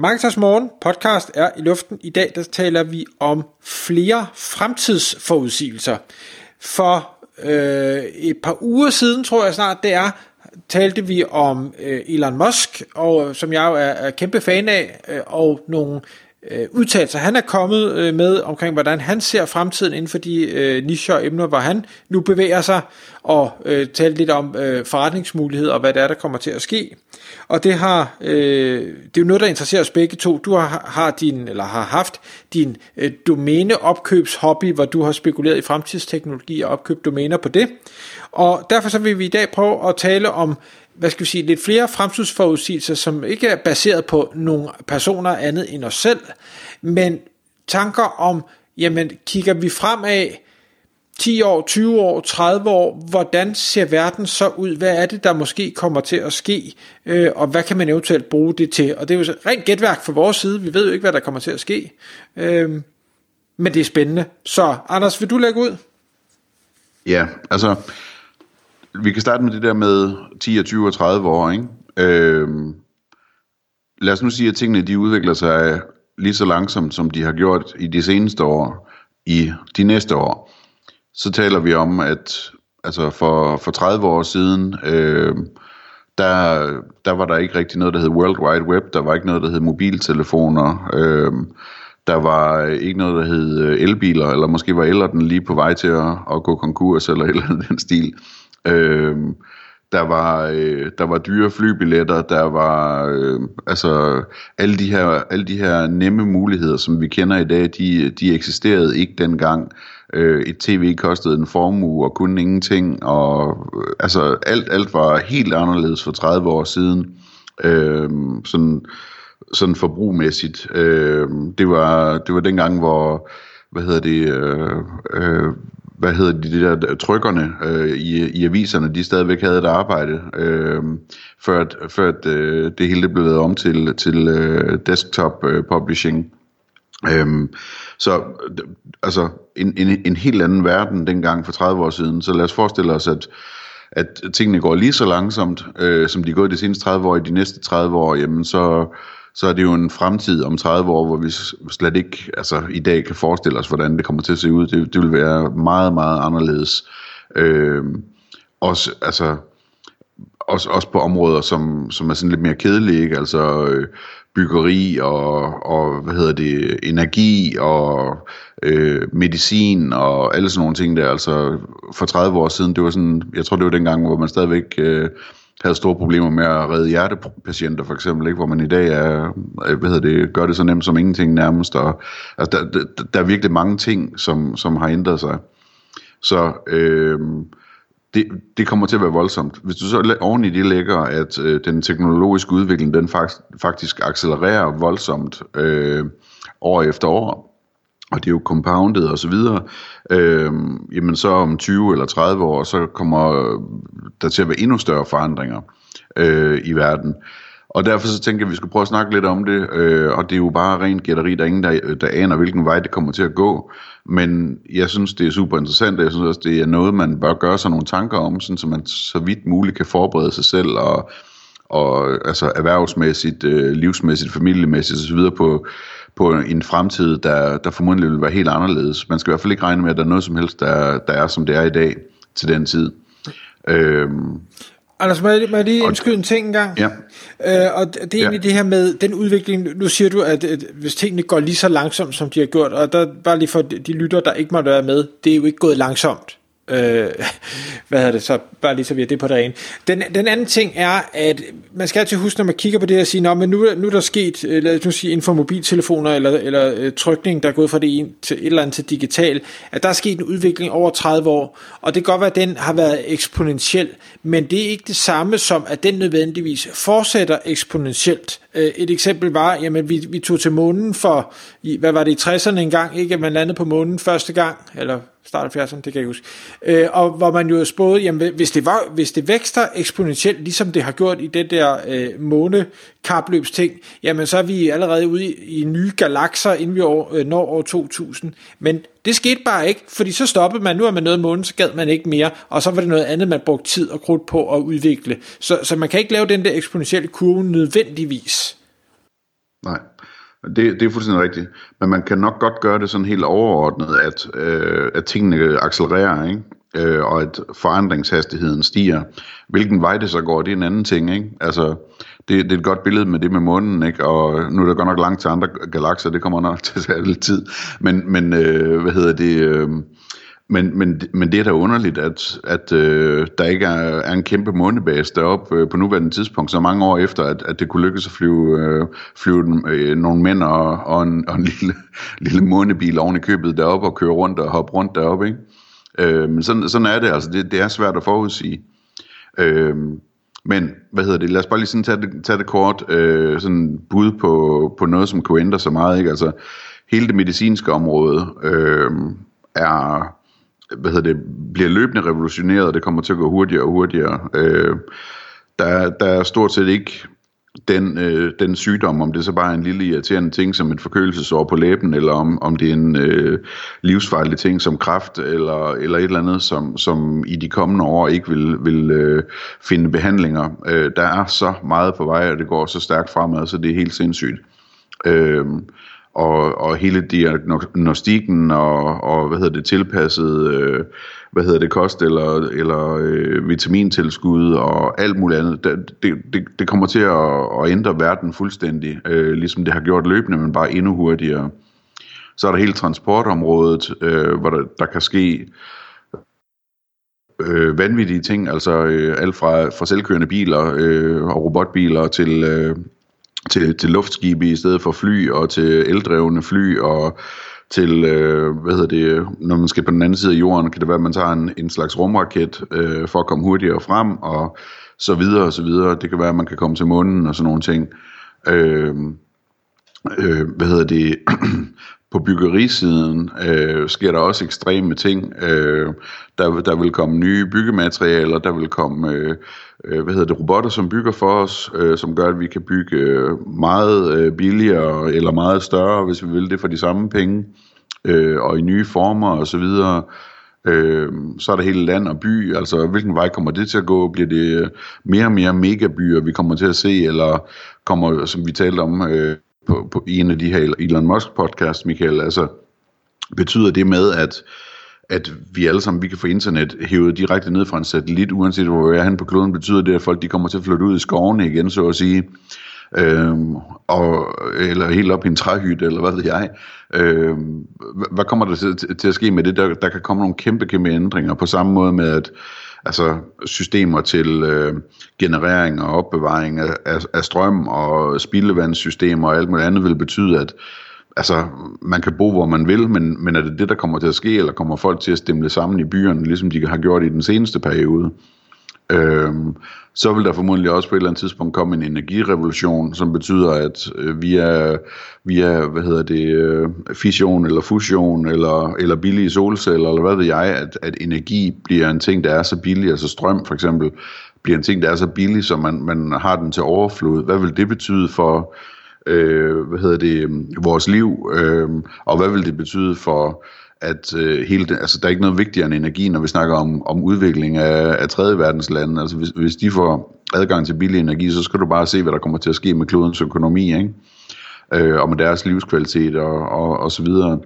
Marketers Morgen podcast er i luften. I dag der taler vi om flere fremtidsforudsigelser. For øh, et par uger siden, tror jeg snart det er, talte vi om øh, Elon Musk, og øh, som jeg jo er, er kæmpe fan af, øh, og nogle øh, udtalelser, han er kommet øh, med omkring, hvordan han ser fremtiden inden for de øh, nischer og emner, hvor han nu bevæger sig, og øh, tale lidt om øh, forretningsmuligheder og hvad det er, der kommer til at ske. Og det har øh, det er jo noget, der interesserer os begge to. Du har, har din eller har haft din øh, domæneopkøbshobby, hvor du har spekuleret i fremtidsteknologi og opkøbt domæner på det. Og derfor så vil vi i dag prøve at tale om hvad skal vi sige, lidt flere fremtidsforudsigelser, som ikke er baseret på nogle personer andet end os selv, men tanker om, jamen kigger vi fremad 10 år, 20 år, 30 år, hvordan ser verden så ud? Hvad er det, der måske kommer til at ske? Øh, og hvad kan man eventuelt bruge det til? Og det er jo rent gætværk fra vores side. Vi ved jo ikke, hvad der kommer til at ske. Øh, men det er spændende. Så Anders, vil du lægge ud? Ja, altså vi kan starte med det der med 10, 20 og 30 år, ikke? Øh, lad os nu sige, at tingene de udvikler sig lige så langsomt, som de har gjort i de seneste år, i de næste år. Så taler vi om, at altså for, for 30 år siden, øh, der, der var der ikke rigtig noget, der hed World Wide Web, der var ikke noget, der hed mobiltelefoner, øh, der var ikke noget, der hed øh, elbiler, eller måske var den lige på vej til at, at gå konkurs, eller et eller andet den stil. Øh, der var øh, der var dyre flybilletter, der var øh, altså alle de her alle de her nemme muligheder, som vi kender i dag, de de eksisterede ikke dengang. Øh, et tv kostede en formue og kunne ingenting, og øh, altså alt alt var helt anderledes for 30 år siden. Øh, sådan sådan forbrugmæssigt. Øh, det var det var dengang hvor hvad hedder det øh, øh, hvad hedder de, de der trykkerne øh, i, i aviserne, de stadigvæk havde et arbejde, øh, før, at, før at, øh, det hele blev lavet om til, til øh, desktop øh, publishing. Øhm, så altså en, en, en helt anden verden dengang for 30 år siden, så lad os forestille os, at at tingene går lige så langsomt, øh, som de er gået de seneste 30 år, i de næste 30 år, jamen så, så er det jo en fremtid om 30 år, hvor vi slet ikke altså, i dag kan forestille os, hvordan det kommer til at se ud. Det, det vil være meget, meget anderledes. Øh, også, altså, også, også på områder, som, som er sådan lidt mere kedelige, ikke? altså øh, byggeri og, og, hvad hedder det, energi og øh, medicin og alle sådan nogle ting der. Altså for 30 år siden, det var sådan, jeg tror det var dengang, hvor man stadigvæk øh, havde store problemer med at redde hjertepatienter for eksempel, ikke? hvor man i dag er, øh, hvad hedder det, gør det så nemt som ingenting nærmest. Og, altså, der, der, der er virkelig mange ting, som, som har ændret sig. Så øh, det, det kommer til at være voldsomt. Hvis du så oven i det lægger, at øh, den teknologiske udvikling, den faktisk, faktisk accelererer voldsomt øh, år efter år, og det er jo compounded og så videre, øh, jamen så om 20 eller 30 år, så kommer der til at være endnu større forandringer øh, i verden. Og derfor så tænker jeg, at vi skal prøve at snakke lidt om det, øh, og det er jo bare rent gætteri, der er ingen, der, der aner, hvilken vej det kommer til at gå. Men jeg synes, det er super interessant, og jeg synes også, det er noget, man bør gøre sig nogle tanker om, sådan, så man så vidt muligt kan forberede sig selv og, og altså erhvervsmæssigt, øh, livsmæssigt, familiemæssigt osv. på, på en fremtid, der, der formodentlig vil være helt anderledes. Man skal i hvert fald ikke regne med, at der er noget som helst, der, der er, som det er i dag til den tid. Øhm, Anders, må jeg, må jeg lige indskyde en ting engang? Ja. Øh, og det er egentlig ja. det her med den udvikling, nu siger du, at, at hvis tingene går lige så langsomt, som de har gjort, og der bare lige for de lytter, der ikke måtte være med, det er jo ikke gået langsomt. Øh, hvad hedder det så? Bare lige så vi er det på det Den, den anden ting er, at man skal altid huske, når man kigger på det at sige, Nå, men nu, nu er der sket, øh, lad os nu sige, inden for mobiltelefoner eller, eller øh, trykning, der er gået fra det ene til et eller andet til digital, at der er sket en udvikling over 30 år, og det kan godt være, at den har været eksponentiel, men det er ikke det samme som, at den nødvendigvis fortsætter eksponentielt Øh, et eksempel var, jamen vi, vi tog til månen for, i, hvad var det i 60'erne engang, ikke? At man landede på månen første gang, eller start af 70'erne, det kan jeg huske. Øh, og hvor man jo spåede, jamen hvis det, var, hvis det vækster eksponentielt, ligesom det har gjort i det der øh, månekapløbsting, jamen så er vi allerede ude i, i nye galakser, inden vi år, øh, når år 2000. Men det skete bare ikke, fordi så stoppede man, nu er man noget måned, så gad man ikke mere, og så var det noget andet, man brugte tid og krudt på at udvikle. Så, så man kan ikke lave den der eksponentielle kurve nødvendigvis. Nej. Det, det er fuldstændig rigtigt. Men man kan nok godt gøre det sådan helt overordnet, at, øh, at tingene accelererer, ikke? Øh, og at forandringshastigheden stiger. Hvilken vej det så går, det er en anden ting. Ikke? Altså, det, det er et godt billede med det med månen, ikke? og nu er der godt nok langt til andre galakser, det kommer nok til at tage lidt tid. Men, men øh, hvad hedder det... Øh, men, men, men det er da underligt, at, at øh, der ikke er, er en kæmpe månebase deroppe øh, på nuværende tidspunkt, så mange år efter, at, at det kunne lykkes at flyve, øh, flyve øh, nogle mænd og, og, en, og en lille, lille månebil oven i købet deroppe og køre rundt og hoppe rundt deroppe. Ikke? Øh, men sådan, sådan er det, altså det, det er svært at forudsige. Øh, men, hvad hedder det, lad os bare lige sådan tage det, tage det kort, øh, sådan bud på, på noget, som kunne ændre så meget, ikke? Altså, hele det medicinske område øh, er hvad hedder det, bliver løbende revolutioneret, og det kommer til at gå hurtigere og hurtigere. Øh, der, der er stort set ikke den, øh, den sygdom, om det så bare er en lille irriterende ting som et forkølelsesår på læben, eller om, om det er en øh, livsfarlig ting som kræft, eller, eller et eller andet, som, som i de kommende år ikke vil, vil øh, finde behandlinger. Øh, der er så meget på vej, og det går så stærkt fremad, så det er helt sindssygt. Øh, og, og hele diagnostikken og, og hvad hedder det tilpasset øh, hvad hedder det kost eller eller øh, vitamintilskud og alt muligt andet. Det, det, det kommer til at, at ændre verden fuldstændig øh, ligesom det har gjort løbende men bare endnu hurtigere. Så er der hele transportområdet øh, hvor der, der kan ske øh, vanvittige ting altså øh, alt fra fra selvkørende biler øh, og robotbiler til øh, til, til luftskibe i stedet for fly, og til eldrevne fly, og til, øh, hvad hedder det, når man skal på den anden side af jorden, kan det være, at man tager en, en slags rumraket øh, for at komme hurtigere frem, og så videre og så videre. Det kan være, at man kan komme til månen og sådan nogle ting. Øh, øh, hvad hedder det, på byggerisiden øh, sker der også ekstreme ting. Øh, der, der vil komme nye byggematerialer, der vil komme øh, øh hvad hedder det, robotter, som bygger for os, øh, som gør, at vi kan bygge øh, meget øh, billigere eller meget større, hvis vi vil det for de samme penge, øh, og i nye former og så videre. Øh, så er der hele land og by, altså hvilken vej kommer det til at gå? Bliver det øh, mere og mere megabyer, vi kommer til at se, eller kommer, som vi talte om øh, på, på en af de her Elon Musk podcast, Michael, altså betyder det med, at at vi alle sammen vi kan få internet hævet direkte ned fra en satellit, uanset hvor vi er hen på kloden, betyder det, at folk de kommer til at flytte ud i skovene igen, så at sige. Øhm, og, eller helt op i en træhytte, eller hvad ved jeg. Øhm, hvad kommer der til, til at ske med det? Der, der kan komme nogle kæmpe, kæmpe ændringer, på samme måde med, at altså, systemer til øh, generering og opbevaring af, af, af strøm og spildevandssystemer og alt muligt andet vil betyde, at altså, man kan bo, hvor man vil, men, men er det det, der kommer til at ske, eller kommer folk til at stemme sammen i byerne, ligesom de har gjort i den seneste periode? Øhm, så vil der formodentlig også på et eller andet tidspunkt komme en energirevolution, som betyder, at øh, via, via hvad hedder det, øh, fission eller fusion eller, eller billige solceller, eller hvad ved jeg, at, at energi bliver en ting, der er så billig, altså strøm for eksempel, bliver en ting, der er så billig, så man, man har den til overflod. Hvad vil det betyde for øh, hvad hedder det, vores liv, øh, og hvad vil det betyde for at øh, hele det, altså der er ikke noget vigtigere end energi, når vi snakker om, om udvikling af, af tredje verdens lande. Altså hvis, hvis de får adgang til billig energi, så skal du bare se, hvad der kommer til at ske med klodens økonomi, ikke? Øh, og med deres livskvalitet og, og, og så videre.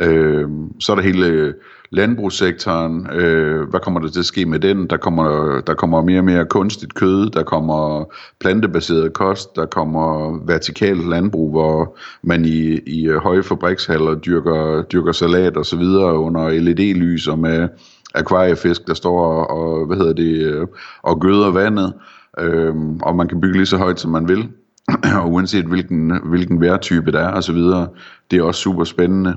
Øh, så er der hele landbrugssektoren, øh, hvad kommer der til at ske med den? Der kommer, der kommer mere og mere kunstigt kød, der kommer plantebaseret kost, der kommer vertikalt landbrug, hvor man i, i øh, høje fabrikshaller dyrker, dyrker salat og så videre under LED-lys og med akvariefisk, der står og, hvad hedder det, øh, og gøder vandet, øh, og man kan bygge lige så højt, som man vil, og uanset hvilken, hvilken vejrtype der er og så videre. Det er også super spændende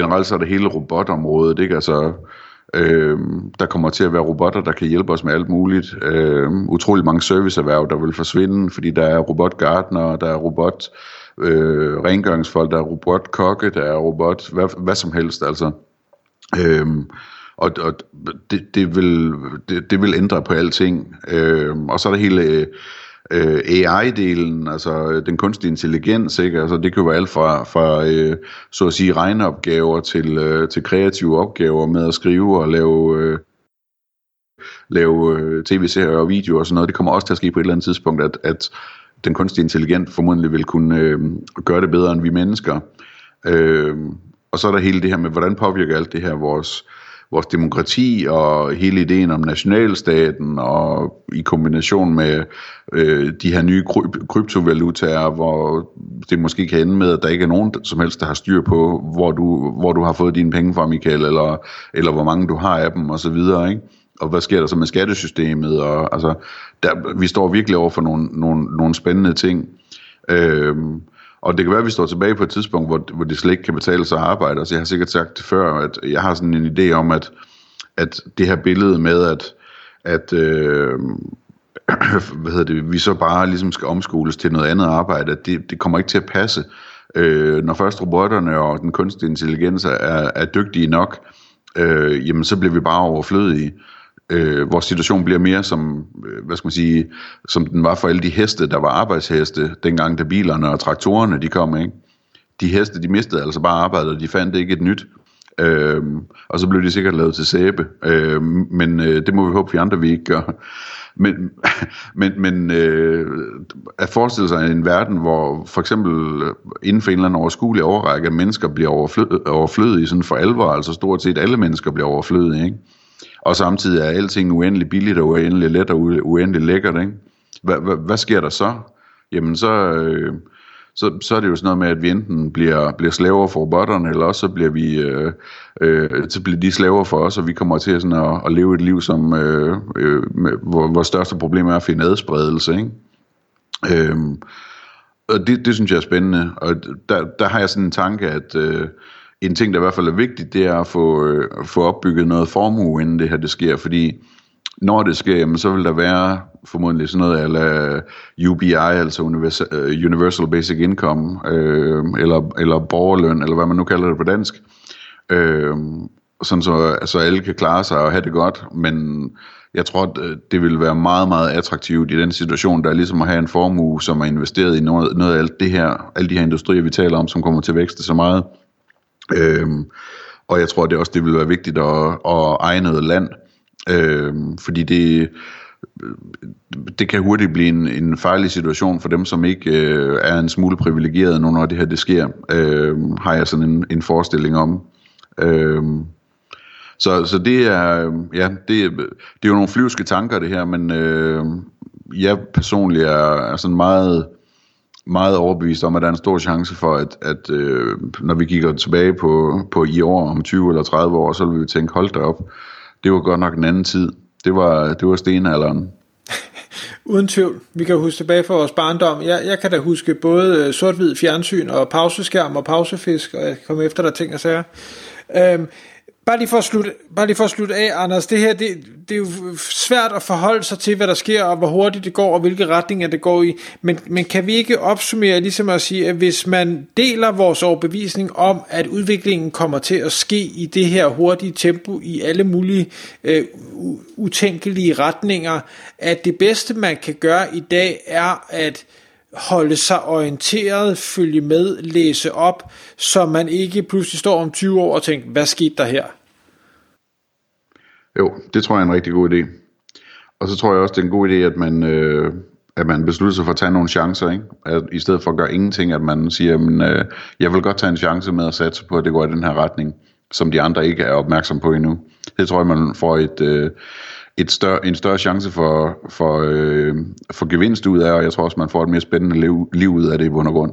generelt så er det hele robotområdet, ikke? Altså, Øh, der kommer til at være robotter, der kan hjælpe os med alt muligt. Øh, utrolig mange serviceerhverv, der vil forsvinde, fordi der er robotgardner, der er robot øh, rengøringsfolk, der er robotkokke, der er robot, hvad, hvad som helst altså. Øh, og, og det, det, vil, det, det vil ændre på alting. Øh, og så er der hele øh, AI-delen, altså øh, den kunstige intelligens, ikke? Altså, det kan jo være alt fra, fra øh, så at sige regneopgaver til, øh, til kreative opgaver med at skrive og lave, øh, lave øh, tv-serier og videoer og sådan noget. Det kommer også til at ske på et eller andet tidspunkt, at, at den kunstige intelligens formodentlig vil kunne øh, gøre det bedre end vi mennesker. Øh, og så er der hele det her med, hvordan påvirker alt det her vores vores demokrati og hele ideen om nationalstaten og i kombination med øh, de her nye kryp- kryptovalutaer, hvor det måske kan ende med, at der ikke er nogen som helst, der har styr på, hvor du, hvor du har fået dine penge fra, Michael, eller, eller hvor mange du har af dem osv., ikke? og hvad sker der så med skattesystemet, og altså, der, vi står virkelig over for nogle, nogle, nogle spændende ting. Øhm, og det kan være, at vi står tilbage på et tidspunkt, hvor, hvor det slet ikke kan betale sig at arbejde. Altså, jeg har sikkert sagt det før, at jeg har sådan en idé om, at, at det her billede med, at, at øh, hvad hedder det, vi så bare ligesom skal omskoles til noget andet arbejde, at det, det kommer ikke til at passe. Øh, når først robotterne og den kunstige intelligens er, er dygtige nok, øh, jamen så bliver vi bare overflødige øh, hvor situation bliver mere som, øh, hvad skal man sige, som den var for alle de heste, der var arbejdsheste, dengang da bilerne og traktorerne de kom, ikke? De heste, de mistede altså bare arbejdet, og de fandt ikke et nyt. Øh, og så blev de sikkert lavet til sæbe. Øh, men øh, det må vi håbe, vi andre vi ikke gør. Men, men, men øh, at forestille sig en verden, hvor for eksempel øh, inden for en eller anden overskuelig overrække, mennesker bliver overflødige sådan for alvor, altså stort set alle mennesker bliver overflødige, ikke? Og samtidig er alting uendelig billigt og uendelig let og uendelig lækkert, ikke? Hvad, hvad, hvad sker der så? Jamen så, øh, så, så er det jo sådan noget med, at vi enten bliver, bliver slaver for robotterne, eller også så bliver vi øh, øh, så bliver de slaver for os, og vi kommer til sådan at, at leve et liv, som øh, øh, med, hvor, hvor største problem er at finde adspredelse, ikke? Øh, og det, det synes jeg er spændende, og der, der har jeg sådan en tanke, at øh, en ting, der i hvert fald er vigtigt, det er at få, øh, få opbygget noget formue, inden det her det sker, fordi når det sker, jamen, så vil der være formodentlig sådan noget eller UBI, altså øh, Universal, Basic Income, øh, eller, eller borgerløn, eller hvad man nu kalder det på dansk, øh, sådan så altså alle kan klare sig og have det godt, men jeg tror, at øh, det vil være meget, meget attraktivt i den situation, der er ligesom at have en formue, som er investeret i noget, noget af alt det her, alle de her industrier, vi taler om, som kommer til at vækste så meget. Øhm, og jeg tror, det også det vil være vigtigt at, at eje noget land, øhm, fordi det, det kan hurtigt blive en, en farlig situation for dem, som ikke øh, er en smule privilegeret, når det her det sker, øh, har jeg sådan en, en forestilling om. Øh, så, så det er, ja, det, det er jo nogle flyvske tanker det her, men øh, jeg personligt er, er sådan meget meget overbevist om, at der er en stor chance for, at, at øh, når vi kigger tilbage på, på i år, om 20 eller 30 år, så vil vi tænke, hold da op, det var godt nok en anden tid. Det var, det var stenalderen. Uden tvivl. Vi kan huske tilbage fra vores barndom. Jeg, jeg kan da huske både øh, sort-hvid fjernsyn og pauseskærm og pausefisk, og jeg kom komme efter der ting og sager. Øhm, Bare lige, for at slutte, bare lige for at slutte af, Anders, det her, det, det er jo svært at forholde sig til, hvad der sker, og hvor hurtigt det går, og hvilke retninger det går i. Men, men kan vi ikke opsummere ligesom at sige, at hvis man deler vores overbevisning om, at udviklingen kommer til at ske i det her hurtige tempo, i alle mulige øh, utænkelige retninger, at det bedste, man kan gøre i dag, er at holde sig orienteret, følge med, læse op, så man ikke pludselig står om 20 år og tænker, hvad skete der her? Jo, det tror jeg er en rigtig god idé. Og så tror jeg også, det er en god idé, at man, øh, at man beslutter sig for at tage nogle chancer, ikke? At, i stedet for at gøre ingenting, at man siger, men, øh, jeg vil godt tage en chance med at satse på, at det går i den her retning, som de andre ikke er opmærksom på endnu. Det tror jeg, man får et, øh, et større, en større chance for, for, øh, for gevinst ud af, og jeg tror også, man får et mere spændende liv, liv ud af det i bund og grund.